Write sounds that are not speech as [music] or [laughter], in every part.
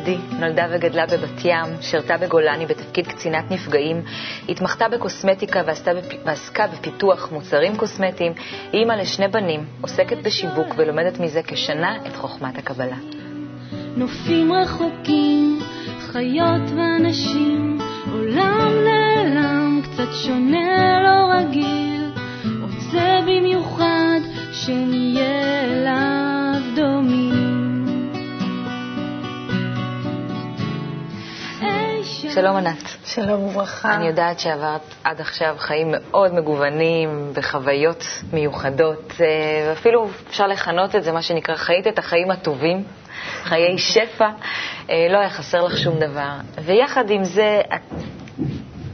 עדי, נולדה וגדלה בבת ים, שירתה בגולני בתפקיד קצינת נפגעים, התמחתה בקוסמטיקה ועשתה, ועסקה בפיתוח מוצרים קוסמטיים. היא אימא לשני בנים, עוסקת בשיווק ולומדת מזה כשנה את חוכמת הקבלה. נופים רחוקים, חיות ואנשים, עולם נעלם, קצת שונה, לא רגיל, רוצה במיוחד שנהיה אליו שלום ענת. שלום וברכה. אני יודעת שעברת עד עכשיו חיים מאוד מגוונים, בחוויות מיוחדות, אה, ואפילו אפשר לכנות את זה מה שנקרא חיית את החיים הטובים, חיי שפע, אה, לא היה חסר לך שום דבר. ויחד עם זה, את,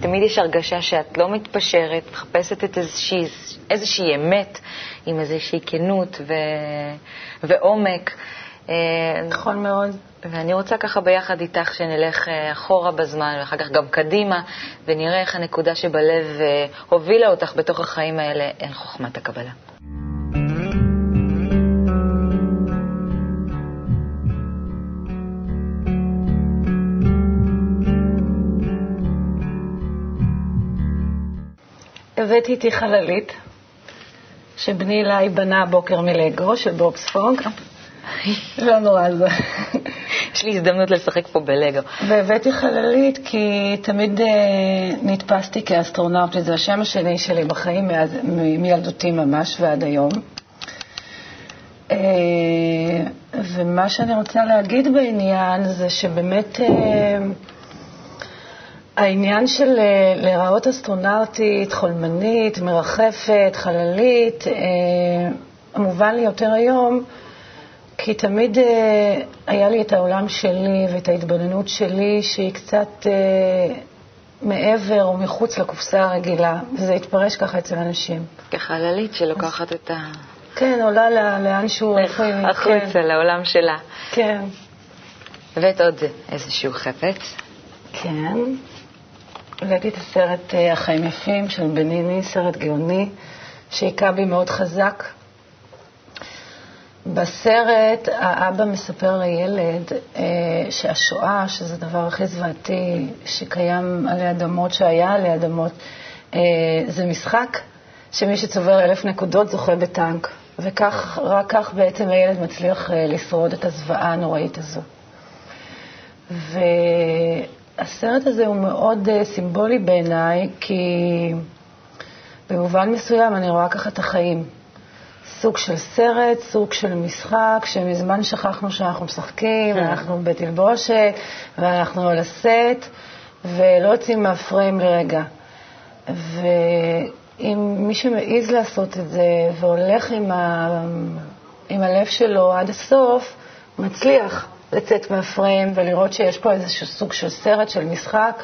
תמיד יש הרגשה שאת לא מתפשרת, מחפשת את איזושהי, איזושהי אמת עם איזושהי כנות ו, ועומק. אה, נכון מאוד. ואני רוצה ככה ביחד איתך שנלך אה, אחורה בזמן ואחר כך גם קדימה ונראה איך הנקודה שבלב אה, הובילה אותך בתוך החיים האלה אל חוכמת הקבלה. הבאתי איתי חללית שבני אליי בנה הבוקר מלגו של בובספוג. לא נורא זה. יש לי הזדמנות לשחק פה בלגו. והבאתי חללית כי תמיד uh, נתפסתי כאסטרונאוטית, זה השם השני שלי בחיים מאז, מ- מילדותי ממש ועד היום. Uh, ומה שאני רוצה להגיד בעניין זה שבאמת uh, העניין של uh, להיראות אסטרונאוטית, חולמנית, מרחפת, חללית, uh, מובן לי יותר היום, כי תמיד uh, היה לי את העולם שלי ואת ההתבוננות שלי, שהיא קצת uh, מעבר או מחוץ לקופסה הרגילה, וזה התפרש ככה אצל אנשים. כחללית שלוקחת את ה... כן, עולה לה, לאן שהוא... החוצה, כן. לעולם שלה. כן. הבאת עוד איזשהו חפץ. כן. הבאתי את הסרט uh, החיים יפים של בניני, סרט גאוני, שהיכה בי מאוד חזק. בסרט האבא מספר לילד אה, שהשואה, שזה הדבר הכי זוועתי שקיים עלי אדמות, שהיה עלי אדמות, אה, זה משחק שמי שצובר אלף נקודות זוכה בטנק. וכך, רק כך בעצם הילד מצליח אה, לשרוד את הזוועה הנוראית הזו. והסרט הזה הוא מאוד אה, סימבולי בעיניי, כי במובן מסוים אני רואה ככה את החיים. סוג של סרט, סוג של משחק, שמזמן שכחנו שאנחנו משחקים, ואנחנו בתלבושת, ואנחנו על הסט, ולא יוצאים מהפריים לרגע. ואם מי שמעז לעשות את זה והולך עם, ה... עם הלב שלו עד הסוף, מצליח לצאת מהפריים ולראות שיש פה איזשהו סוג של סרט, של משחק,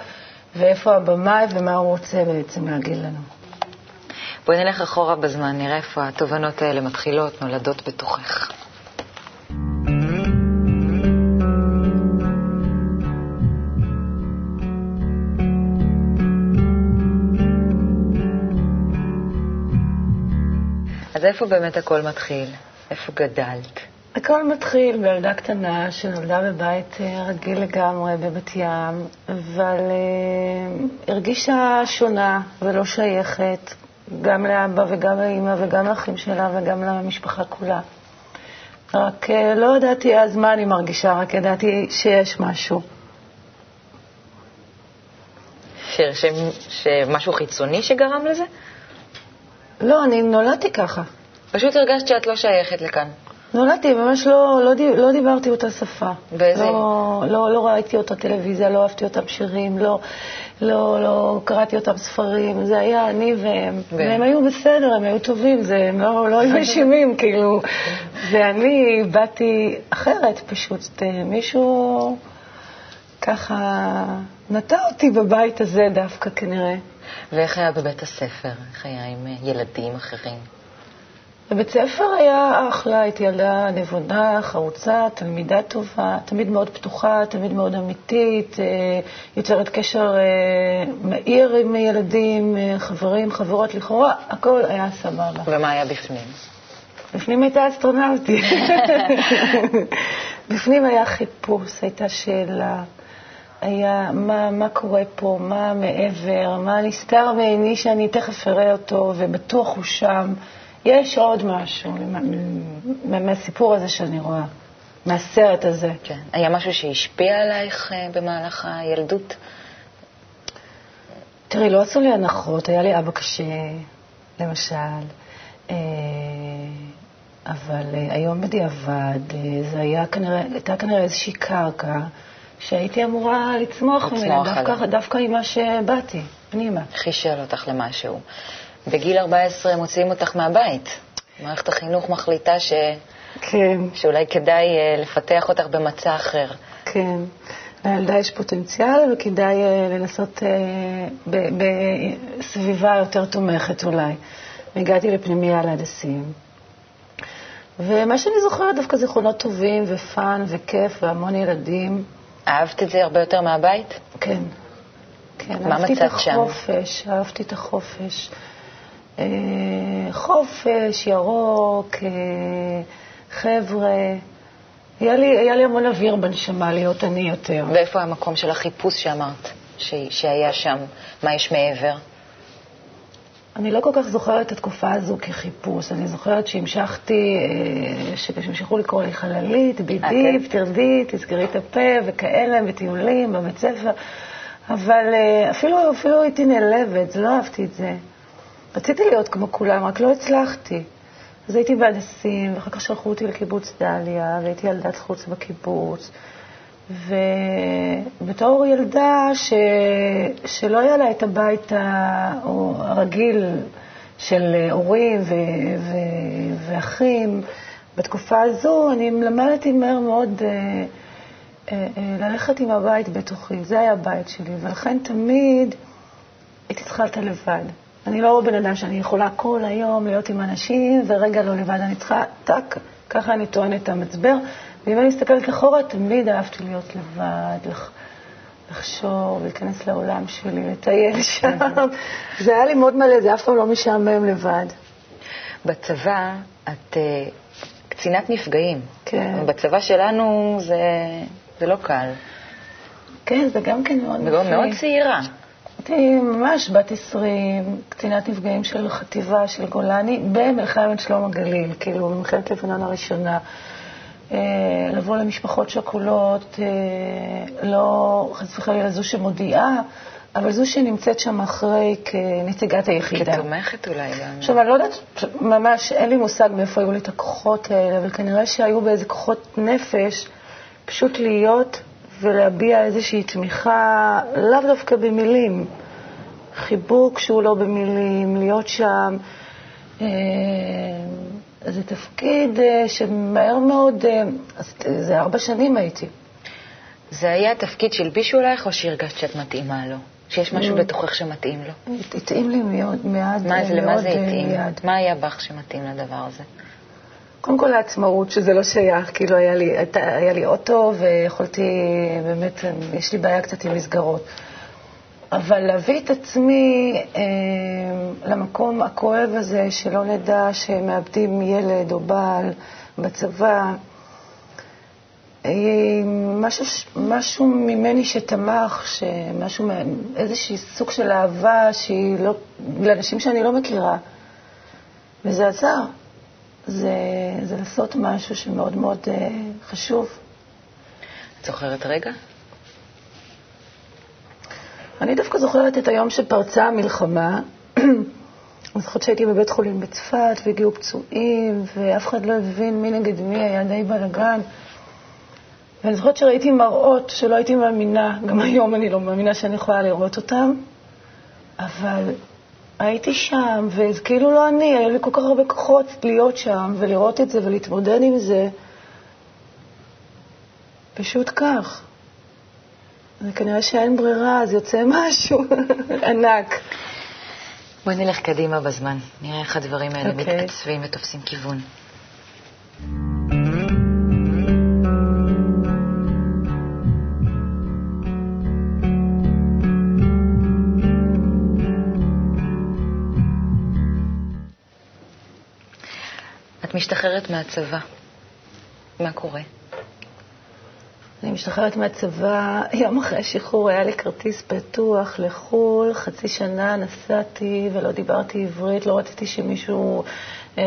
ואיפה הבמאי ומה הוא רוצה בעצם להגיד לנו. בואי נלך אחורה בזמן, נראה איפה התובנות האלה מתחילות, נולדות בתוכך. אז איפה באמת הכל מתחיל? איפה גדלת? הכל מתחיל בילדה קטנה שנולדה בבית אה, רגיל לגמרי בבת ים, אבל uh, הרגישה שונה ולא שייכת, גם לאבא וגם לאימא וגם לאחים שלה וגם למשפחה כולה. רק uh, לא ידעתי אז מה אני מרגישה, רק ידעתי שיש משהו. ש, ש, שמשהו חיצוני שגרם לזה? לא, אני נולדתי ככה. פשוט הרגשת שאת לא שייכת לכאן. נולדתי, ממש לא, לא, דיב, לא דיברתי אותה שפה. באיזה? לא, לא, לא ראיתי אותה טלוויזיה, לא אהבתי אותם שירים, לא, לא, לא קראתי אותם ספרים. זה היה אני והם. ו- והם היו בסדר, הם היו טובים, זה, הם לא, לא היו [laughs] אשימים, כאילו. ואני באתי אחרת, פשוט אה, מישהו ככה נטע אותי בבית הזה דווקא, כנראה. ואיך היה בבית הספר? איך היה עם אה, ילדים אחרים? בבית ספר היה אחלה, הייתי ילדה נבונה, חרוצה, תלמידה טובה, תמיד מאוד פתוחה, תמיד מאוד אמיתית, אה, יוצרת קשר אה, מהיר עם ילדים, אה, חברים, חברות, לכאורה, הכל היה סבבה. ומה היה בפנים? בפנים הייתה אסטרונאוטית. [laughs] בפנים היה חיפוש, הייתה שאלה, היה מה, מה קורה פה, מה מעבר, מה נסתר מעיני שאני תכף אראה אותו, ובטוח הוא שם. יש עוד משהו מהסיפור הזה שאני רואה, מהסרט הזה. כן. היה משהו שהשפיע עלייך אה, במהלך הילדות? תראי, לא עשו לי הנחות, היה לי אבא קשה, למשל, אה, אבל אה, היום בדיעבד, זה היה כנראה, הייתה כנראה איזושהי קרקע שהייתי אמורה לצמוח ממנה, דווקא, דווקא עם מה שבאתי, פנימה. חישל אותך למשהו. בגיל 14 מוציאים אותך מהבית. מערכת החינוך מחליטה ש... כן. שאולי כדאי uh, לפתח אותך במצע אחר. כן. לילדה יש פוטנציאל וכדאי uh, לנסות uh, בסביבה יותר תומכת אולי. הגעתי לפנימייה להדסים. ומה שאני זוכרת דווקא זיכרונות טובים ופאן וכיף והמון ילדים. אהבת את זה הרבה יותר מהבית? כן. כן, מה מצאת שם? אהבתי את החופש, אהבתי את החופש. אה, חופש, ירוק, אה, חבר'ה. היה לי, היה לי המון אוויר בנשמה להיות אני יותר. ואיפה המקום של החיפוש שאמרת, ש, שהיה שם? מה יש מעבר? אני לא כל כך זוכרת את התקופה הזו כחיפוש. אני זוכרת שהמשכתי, אה, שהמשכו לקרוא לי חללית, בידי, okay. תרדי, תסגרי את הפה, וכאלה, וטיולים בבית ספר. אבל אפילו, אפילו הייתי נעלבת, לא אהבתי את זה. רציתי להיות כמו כולם, רק לא הצלחתי. אז הייתי בהדסים, ואחר כך שלחו אותי לקיבוץ דליה, והייתי ילדת חוץ בקיבוץ. ובתור ילדה ש... שלא היה לה את הבית הרגיל של הורים ו... ו... ואחים, בתקופה הזו אני למדתי מהר מאוד אה, אה, אה, ללכת עם הבית בתוכי. זה היה הבית שלי, ולכן תמיד הייתי צריכה לבד. אני לא בן אדם שאני יכולה כל היום להיות עם אנשים, ורגע לא לבד, אני צריכה, טאק, ככה אני טוענת את המצבר. ואם אני מסתכלת אחורה, תמיד אהבתי להיות לבד, לח, לחשוב, להיכנס לעולם שלי, לטייל [laughs] שם. זה היה לי מאוד מלא, זה אף פעם לא משעמם לבד. בצבא את uh, קצינת נפגעים. כן. בצבא שלנו זה, זה לא קל. כן, זה גם כן מאוד מפחיד. מאוד צעירה. הייתי ממש בת 20, קצינת נפגעים של חטיבה של גולני במלחמת שלום הגליל, כאילו במלחמת לבנון הראשונה. אה, לבוא למשפחות שכולות, אה, לא חס וחלילה זו שמודיעה, אבל זו שנמצאת שם אחרי כנציגת היחידה. כתומכת אולי גם. עכשיו, אני לא יודעת, ממש אין לי מושג מאיפה היו לי את הכוחות האלה, אבל כנראה שהיו באיזה כוחות נפש פשוט להיות ולהביע איזושהי תמיכה, לאו דווקא במילים, חיבוק שהוא לא במילים, להיות שם. אה, זה תפקיד אה, שמהר מאוד, אה, זה ארבע שנים הייתי. זה היה תפקיד שהלבישו עלייך או שהרגשת שאת מתאימה לו? שיש משהו mm. בתוכך שמתאים לו? התאים לי מאוד, מיד. מה זה, למה זה התאים? מה היה בך שמתאים לדבר הזה? קודם כל העצמאות, שזה לא שייך, כאילו היה לי, היה לי אוטו ויכולתי, באמת, יש לי בעיה קצת עם מסגרות. אבל להביא את עצמי אה, למקום הכואב הזה, שלא נדע שמאבדים ילד או בעל בצבא, אה, משהו, משהו ממני שתמך, שמשהו, איזשהו סוג של אהבה שהיא לא, לאנשים שאני לא מכירה, וזה עזר. זה, זה לעשות משהו שמאוד מאוד uh, חשוב. את זוכרת רגע? אני דווקא זוכרת את היום שפרצה המלחמה. [clears throat] אני זוכרת שהייתי בבית חולים בצפת והגיעו פצועים ואף אחד לא הבין מי נגד מי, היה די בלאגן. ואני זוכרת שראיתי מראות שלא הייתי מאמינה, גם [laughs] היום אני לא מאמינה שאני יכולה לראות אותם, אבל הייתי שם, וזה כאילו לא אני, היו לי כל כך הרבה כוחות להיות שם ולראות את זה ולהתמודד עם זה. פשוט כך. וכנראה שאין ברירה, אז יוצא [laughs] משהו ענק. בואי נלך קדימה בזמן, נראה איך הדברים האלה okay. אוקיי. מתעצבים ותופסים כיוון. את משתחררת מהצבא. מה קורה? אני משתחררת מהצבא, יום אחרי השחרור היה לי כרטיס פתוח לחו"ל, חצי שנה נסעתי ולא דיברתי עברית, לא רציתי שמישהו אה,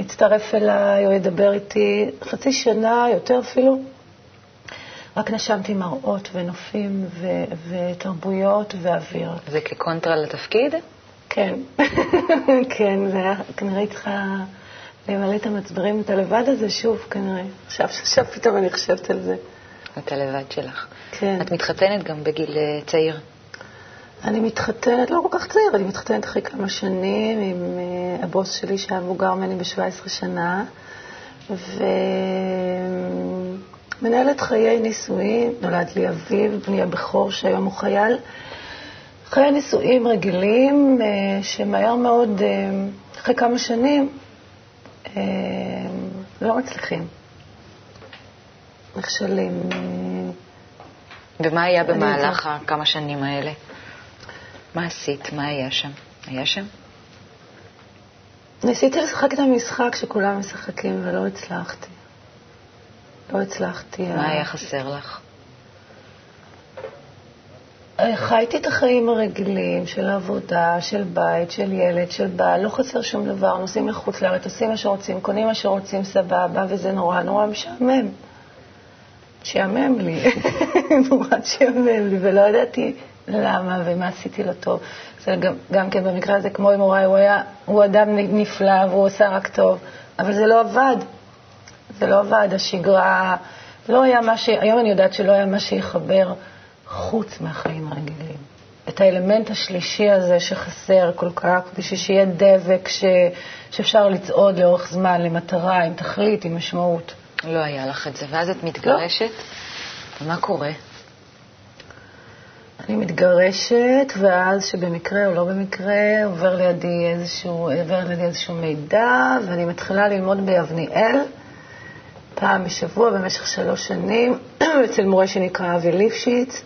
יצטרף אליי או ידבר איתי. חצי שנה, יותר אפילו, רק נשמתי מראות ונופים ו- ותרבויות ואוויר. זה כקונטרה לתפקיד? כן, [laughs] כן, זה היה כנראה צריכה למלא את המצברים, את הלבד הזה שוב, כנראה. עכשיו, עכשיו פתאום אני חושבת על זה. את הלבד שלך. כן. את מתחתנת גם בגיל אה, צעיר. אני מתחתנת, לא כל כך צעיר, אני מתחתנת אחרי כמה שנים עם uh, הבוס שלי שהיה מבוגר ממני ב-17 שנה, ומנהלת חיי נישואים, נולד לי אביב, בני הבכור שהיום הוא חייל. חיי נישואים רגילים, uh, שמהר מאוד, אחרי כמה שנים, לא מצליחים. נכשלים. ומה היה במהלך הכמה שנים האלה? מה עשית? מה היה שם? היה שם? ניסיתי לשחק את המשחק שכולם משחקים ולא הצלחתי. לא הצלחתי. מה היה חסר לך? חייתי את החיים הרגילים של עבודה, של בית, של ילד, של בעל, לא חסר שום דבר. נוסעים לחוץ לארץ, עושים מה שרוצים, קונים מה שרוצים, סבבה, וזה נורא נורא משעמם. שיאמם לי, [laughs] נורא שיאמם לי, ולא ידעתי למה ומה עשיתי לו טוב. זה גם, גם כן במקרה הזה, כמו עם הוריי, הוא, היה, הוא אדם נפלא והוא עושה רק טוב, אבל זה לא עבד. זה לא עבד, השגרה, לא היה מה ש... היום אני יודעת שלא היה מה שיחבר חוץ מהחיים הרגילים. את האלמנט השלישי הזה שחסר כל כך, בשביל שיהיה דבק ש... שאפשר לצעוד לאורך זמן למטרה, עם תכלית, עם משמעות. לא היה לך את זה, ואז את מתגרשת, לא. ומה קורה? אני מתגרשת, ואז שבמקרה או לא במקרה עובר לידי איזשהו, עובר לידי איזשהו מידע, ואני מתחילה ללמוד ביבניאל פעם בשבוע במשך שלוש שנים, [clears throat] אצל מורה שנקרא אבי ליפשיץ,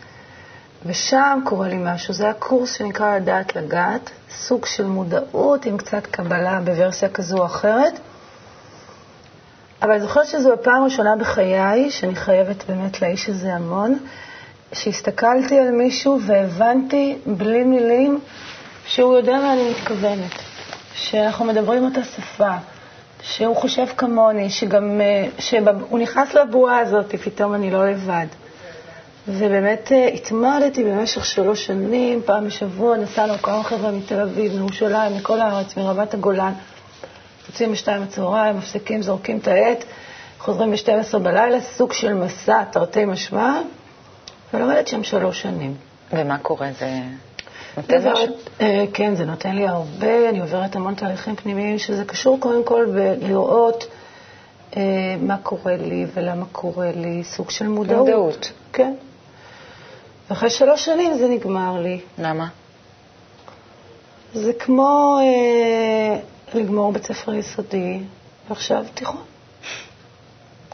ושם קורה לי משהו. זה הקורס שנקרא לדעת לגעת, סוג של מודעות עם קצת קבלה בוורסיה כזו או אחרת. אבל אני זוכרת שזו הפעם הראשונה בחיי שאני חייבת באמת לאיש הזה המון, שהסתכלתי על מישהו והבנתי בלי מילים שהוא יודע מה אני מתכוונת, שאנחנו מדברים אותה שפה, שהוא חושב כמוני, שגם, שהוא נכנס לבועה הזאת, פתאום אני לא לבד. ובאמת התמדתי במשך שלוש שנים, פעם בשבוע נסענו כמה חבר'ה מתל אביב, מירושלים, מכל הארץ, מרמת הגולן. יוצאים בשתיים בצהריים, מפסיקים, זורקים את העט, חוזרים ב-12 בלילה, סוג של מסע, תרתי משמע, ולומדת שם שלוש שנים. ומה קורה? זה נותן משהו? כן, זה נותן לי הרבה, אני עוברת המון תהליכים פנימיים, שזה קשור קודם כל בלראות אה, מה קורה לי ולמה קורה לי, סוג של מודעות. מודעות. כן. ואחרי שלוש שנים זה נגמר לי. למה? זה כמו... אה, לגמור בית ספר יסודי, ועכשיו תיכון.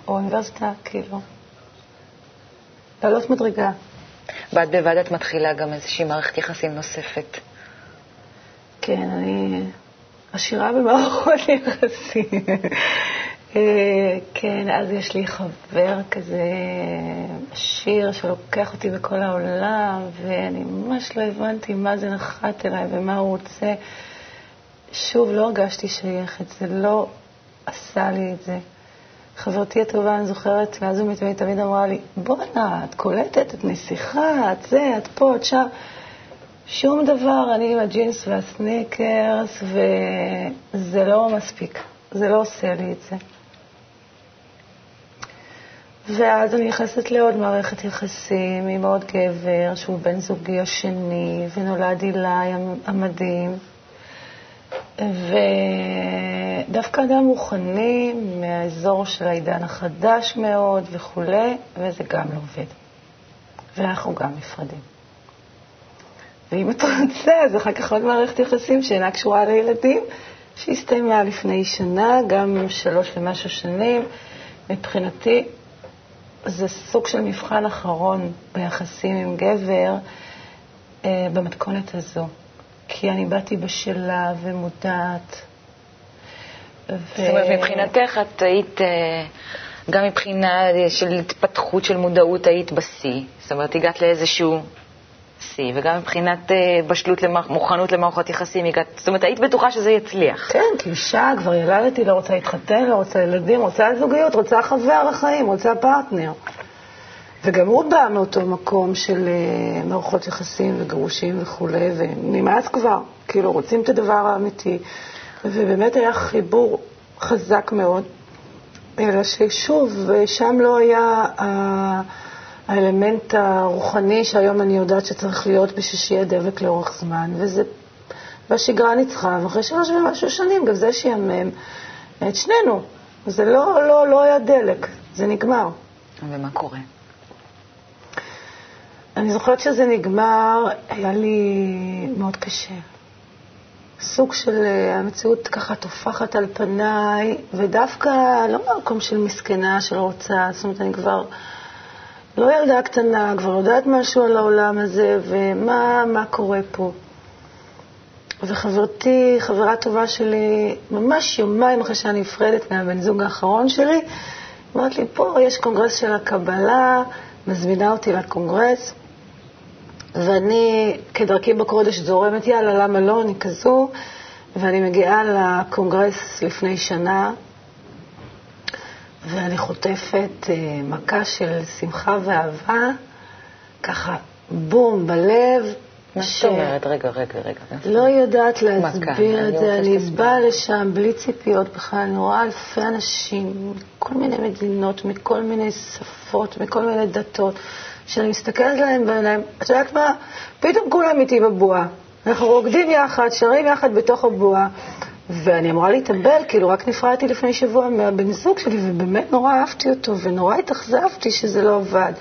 או אוניברסיטה, כאילו. לעלות מדרגה. בד בבד את מתחילה גם איזושהי מערכת יחסים נוספת. כן, אני עשירה במערכות יחסים. כן, אז יש לי חבר כזה עשיר שלוקח אותי בכל העולם, ואני ממש לא הבנתי מה זה נחת אליי ומה הוא רוצה. שוב, לא הרגשתי שייכת, זה לא עשה לי את זה. חברתי הטובה, אני זוכרת, מאז ומתמיד תמיד אמרה לי, בואנה, את קולטת, את נסיכה, את זה, את פה, את שם. שום דבר, אני עם הג'ינס והסניקרס, וזה לא מספיק, זה לא עושה לי את זה. ואז אני נכנסת לעוד מערכת יחסים עם עוד גבר, שהוא בן זוגי השני, ונולד אילי המדהים. ודווקא אדם רוחני מהאזור של העידן החדש מאוד וכולי, וזה גם לא עובד. ואנחנו גם נפרדים. ואם את רוצה, אז אחר כך עוד מערכת יחסים שאינה קשורה לילדים, שהסתיימה לפני שנה, גם שלוש ומשהו שנים. מבחינתי, זה סוג של מבחן אחרון ביחסים עם גבר אה, במתכונת הזו. כי אני באתי בשלה ומודעת. ו... זאת אומרת, מבחינתך את היית, גם מבחינה של התפתחות של מודעות היית בשיא, זאת אומרת, הגעת לאיזשהו שיא, וגם מבחינת uh, בשלות, למח, מוכנות למערכות יחסים הגעת, זאת אומרת, היית בטוחה שזה יצליח. כן, כאישה כבר ילדתי, לא רוצה להתחתן, לא רוצה ילדים, רוצה זוגיות, רוצה חבר לחיים, רוצה פרטנר. וגם הוא בא מאותו מקום של uh, מערכות יחסים וגירושים וכולי, ונמאס כבר, כאילו רוצים את הדבר האמיתי. ובאמת היה חיבור חזק מאוד, אלא ששוב, שם לא היה האלמנט הרוחני שהיום אני יודעת שצריך להיות בשביל שיהיה דבק לאורך זמן, וזה, והשגרה ניצחה, ואחרי שלוש ומשהו שנים גם זה שיאמם את שנינו. זה לא, לא, לא היה דלק, זה נגמר. ומה קורה? אני זוכרת שזה נגמר, היה לי מאוד קשה. סוג של אה, המציאות ככה טופחת על פניי, ודווקא לא מהמקום של מסכנה, של רוצה, זאת אומרת, אני כבר לא ילדה קטנה, כבר יודעת משהו על העולם הזה, ומה מה קורה פה. וחברתי, חברה טובה שלי, ממש יומיים אחרי שאני נפרדת מהבן זוג האחרון שלי, אמרת לי, פה יש קונגרס של הקבלה, מזמינה אותי לקונגרס. ואני, כדרכי בקודש, זורמת, יאללה, למה לא, אני כזו, ואני מגיעה לקונגרס לפני שנה, ואני חוטפת uh, מכה של שמחה ואהבה, ככה בום בלב. מה זאת אומרת? רגע, רגע, רגע. לא יודעת להסביר את זה. אני באה לשם בלי ציפיות בכלל, אני רואה אלפי אנשים מכל מיני מדינות, מכל מיני שפות, מכל מיני דתות. שאני מסתכלת להם בעיניים, את יודעת מה? פתאום כולם איתי בבועה. אנחנו רוקדים יחד, שרים יחד בתוך הבועה, ואני אמורה להתאבל, כאילו רק נפרדתי לפני שבוע מהבן זוג שלי, ובאמת נורא אהבתי אותו, ונורא התאכזבתי שזה לא עבד.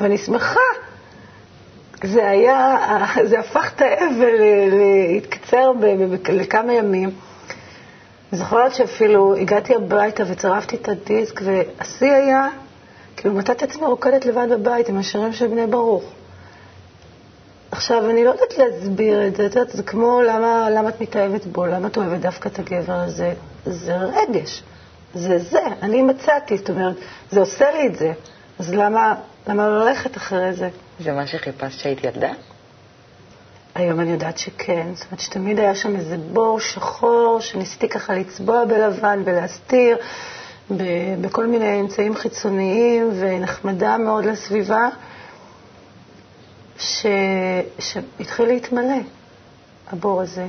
ואני שמחה. זה היה, [laughs] זה הפך את האבל להתקצר לכמה ימים. אני זוכרת שאפילו הגעתי הביתה וצרפתי את הדיסק, והשיא היה כאילו מצאת את עצמי רוקדת לבד בבית עם השירים של בני ברוך. עכשיו, אני לא יודעת להסביר את זה, את יודעת, זה כמו למה, למה את מתאהבת בו, למה את אוהבת דווקא את הגבר הזה. זה רגש, זה זה, אני מצאתי, זאת אומרת, זה עושה לי את זה, אז למה, למה ללכת אחרי זה? זה מה שחיפשת כשהיית ילדה? היום אני יודעת שכן, זאת אומרת שתמיד היה שם איזה בור שחור שניסיתי ככה לצבוע בלבן ולהסתיר, בכל מיני אמצעים חיצוניים ונחמדה מאוד לסביבה, ש... שהתחיל להתמלא, הבור הזה.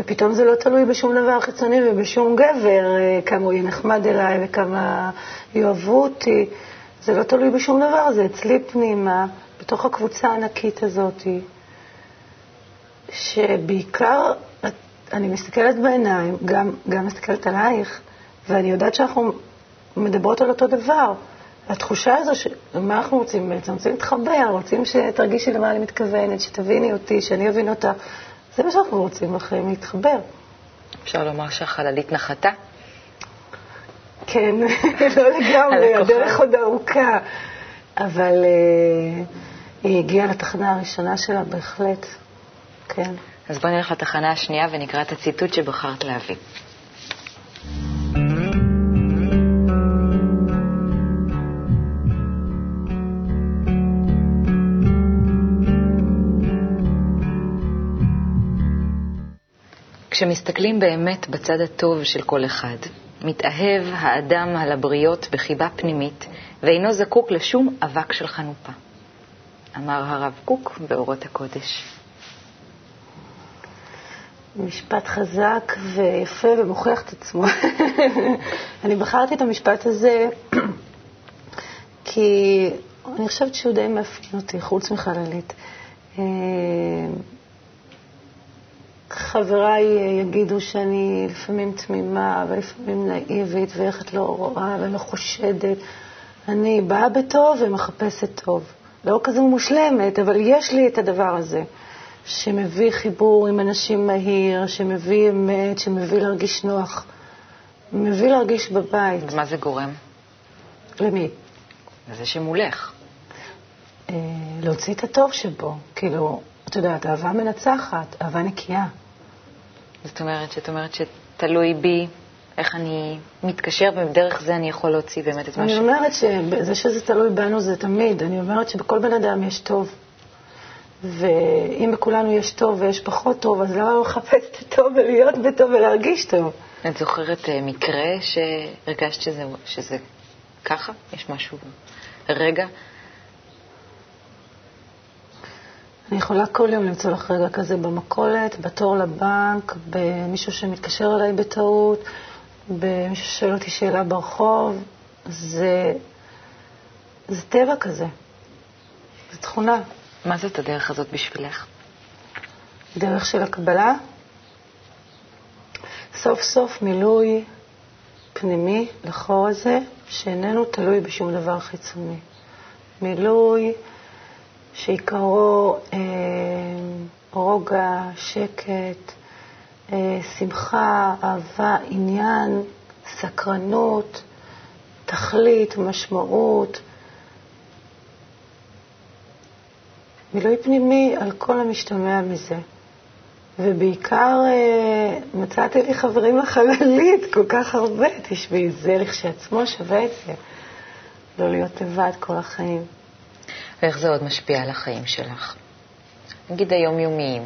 ופתאום זה לא תלוי בשום דבר חיצוני ובשום גבר, אה, כמה הוא יהיה נחמד אליי וכמה יאהבו אותי. זה לא תלוי בשום דבר, זה אצלי פנימה, בתוך הקבוצה הענקית הזאת, שבעיקר אני מסתכלת בעיניים, גם, גם מסתכלת עלייך, ואני יודעת שאנחנו מדברות על אותו דבר. התחושה הזו, ש... מה אנחנו רוצים בעצם? רוצים להתחבר, רוצים שתרגישי למה אני מתכוונת, שתביני אותי, שאני אבין אותה. זה מה שאנחנו רוצים בחיים, להתחבר. אפשר לומר שהחללית נחתה? כן, [laughs] לא לגמרי, הדרך עוד ארוכה. אבל uh, היא הגיעה לתחנה הראשונה שלה, בהחלט, כן. אז בואי נלך לתחנה השנייה ונקרא את הציטוט שבחרת להביא. כשמסתכלים באמת בצד הטוב של כל אחד, מתאהב האדם על הבריות בחיבה פנימית, ואינו זקוק לשום אבק של חנופה. אמר הרב קוק באורות הקודש. משפט חזק ויפה ומוכיח את עצמו. [laughs] אני בחרתי את המשפט הזה [clears throat] כי אני חושבת שהוא די מאפיין אותי, חוץ מחללית. חבריי יגידו שאני לפעמים תמימה ולפעמים נאיבית, ואיך את לא רואה ולא חושדת. אני באה בטוב ומחפשת טוב. לא כזו מושלמת, אבל יש לי את הדבר הזה, שמביא חיבור עם אנשים מהיר, שמביא אמת, שמביא להרגיש נוח, מביא להרגיש בבית. ומה זה גורם? למי? לזה שמולך. אה, להוציא את הטוב שבו. כאילו, את יודעת, אהבה מנצחת, אהבה נקייה. זאת אומרת, שאת אומרת שתלוי בי איך אני מתקשר, ודרך זה אני יכול להוציא באמת את מה ש... אני אומרת שזה שזה תלוי בנו זה תמיד. אני אומרת שבכל בן אדם יש טוב. ואם בכולנו יש טוב ויש פחות טוב, אז למה לא לחפש את הטוב ולהיות בטוב ולהרגיש טוב? את זוכרת אה, מקרה שהרגשת שזה, שזה ככה? יש משהו, רגע? אני יכולה כל יום למצוא לך רגע כזה במכולת, בתור לבנק, במישהו שמתקשר אליי בטעות, במישהו ששואל אותי שאלה ברחוב. זה, זה טבע כזה, זו תכונה. מה זאת הדרך הזאת בשבילך? דרך של הקבלה. סוף סוף מילוי פנימי לחור הזה, שאיננו תלוי בשום דבר חיצוני. מילוי שעיקרו אה, רוגע, שקט, אה, שמחה, אהבה, עניין, סקרנות, תכלית, משמעות. מילוי פנימי על כל המשתמע מזה. ובעיקר אה, מצאתי לי חברים לחללית, כל כך הרבה, תשמעי, זה לכשעצמו שווה את זה, לא להיות לבד כל החיים. ואיך זה עוד משפיע על החיים שלך? נגיד היומיומיים,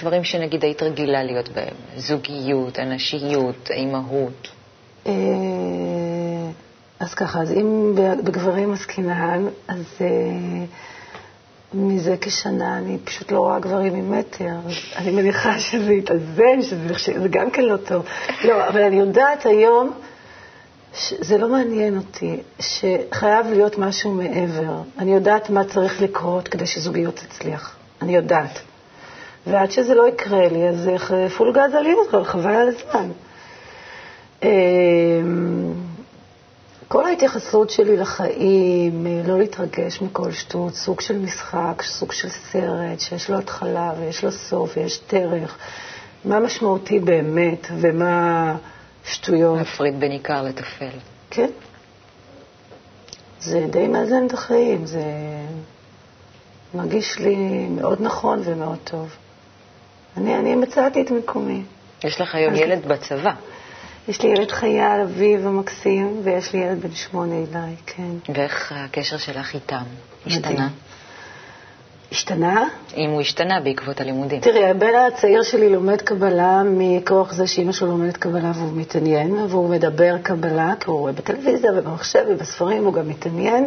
דברים שנגיד היית רגילה להיות בהם, זוגיות, אנשיות, אימהות. אה, אז ככה, אז אם בגברים עסקינן, אז אה, מזה כשנה אני פשוט לא רואה גברים ממטר. אני מניחה שזה יתאזן, שזה, גם כן לא טוב. לא, אבל אני יודעת היום, זה לא מעניין אותי, שחייב להיות משהו מעבר. אני יודעת מה צריך לקרות כדי שזוגיות תצליח. אני יודעת. ועד שזה לא יקרה לי, אז פול גז על חבל על הזמן. אמ, כל ההתייחסות שלי לחיים, אה, לא להתרגש מכל שטות, סוג של משחק, סוג של סרט, שיש לו התחלה ויש לו סוף ויש דרך. מה משמעותי באמת ומה שטויות. להפריד בין עיקר לטפל. כן. זה די מאזן את החיים, זה מרגיש לי מאוד נכון ומאוד טוב. אני, אני מצאתי את מקומי. יש לך היום ילד בצבא. יש לי ילד חייל, אביב המקסים, ויש לי ילד בן שמונה אליי, כן. ואיך הקשר שלך איתם? השתנה? השתנה? אם הוא השתנה בעקבות הלימודים. תראי, הבן הצעיר שלי לומד קבלה מכוח זה שאימא שלו לומדת קבלה והוא מתעניין, והוא מדבר קבלה, כי הוא רואה בטלוויזיה ובמחשב ובספרים, הוא גם מתעניין.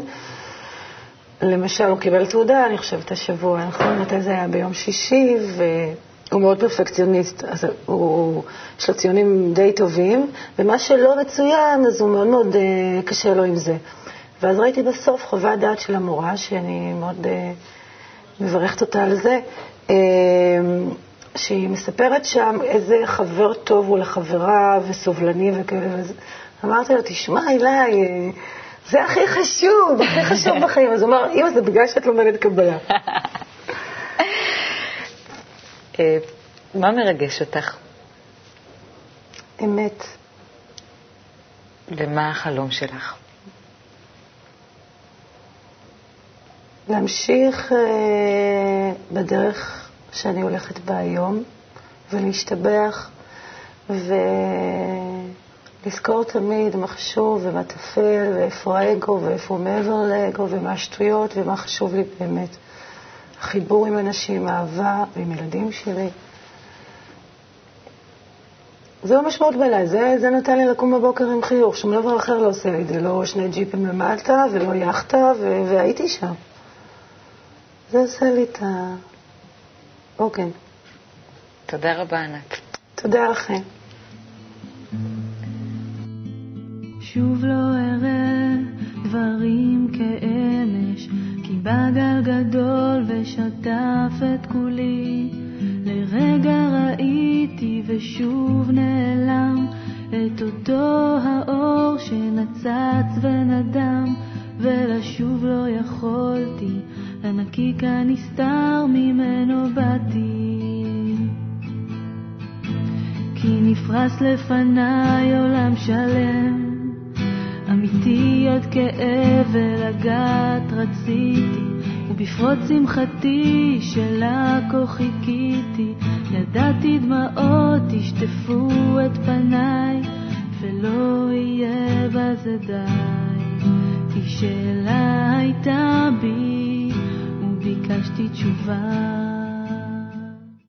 למשל, הוא קיבל תעודה, אני חושבת, השבוע, נכון? מתי זה היה? ביום שישי, ו... הוא מאוד פרפקציוניסט, אז הוא, יש לו ציונים די טובים, ומה שלא מצוין, אז הוא מאוד מאוד uh, קשה לו עם זה. ואז ראיתי בסוף חוות דעת של המורה, שאני מאוד uh, מברכת אותה על זה, uh, שהיא מספרת שם איזה חבר טוב הוא לחברה וסובלני וכאלה. אמרתי לו, תשמע, אילי, זה הכי חשוב, הכי חשוב בחיים. אז הוא אמר, אמא, זה בגלל שאת לומדת קבלה. [laughs] אה, מה מרגש אותך? אמת. ומה החלום שלך? להמשיך אה, בדרך שאני הולכת בה היום ולהשתבח ולזכור תמיד מה חשוב ומה טפל ואיפה האגו ואיפה מעבר לאגו ומה השטויות ומה חשוב לי באמת. חיבור עם אנשים, אהבה ועם ילדים שלי. זו המשמעות בעיניי, זה, זה נותן לי לקום בבוקר עם חיוך, שום דבר אחר לא עושה לי זה, לא שני ג'יפים למטה ולא יאכטה, והייתי שם. זה עושה לי את העוגן. תודה רבה, ענת. תודה לכם. שוב לא אראה דברים כאמש בא גל גדול ושטף את כולי, לרגע ראיתי ושוב נעלם את אותו האור שנצץ ונדם, הנקיק הנסתר ממנו באתי. כי נפרס לפניי עולם שלם, אמיתי עוד כאב ולגעת רציתי, ובפרוץ שמחתי שלה כה חיכיתי, ידעתי דמעות ישטפו את פניי. זה די, כי שאלה הייתה בי, וביקשתי תשובה.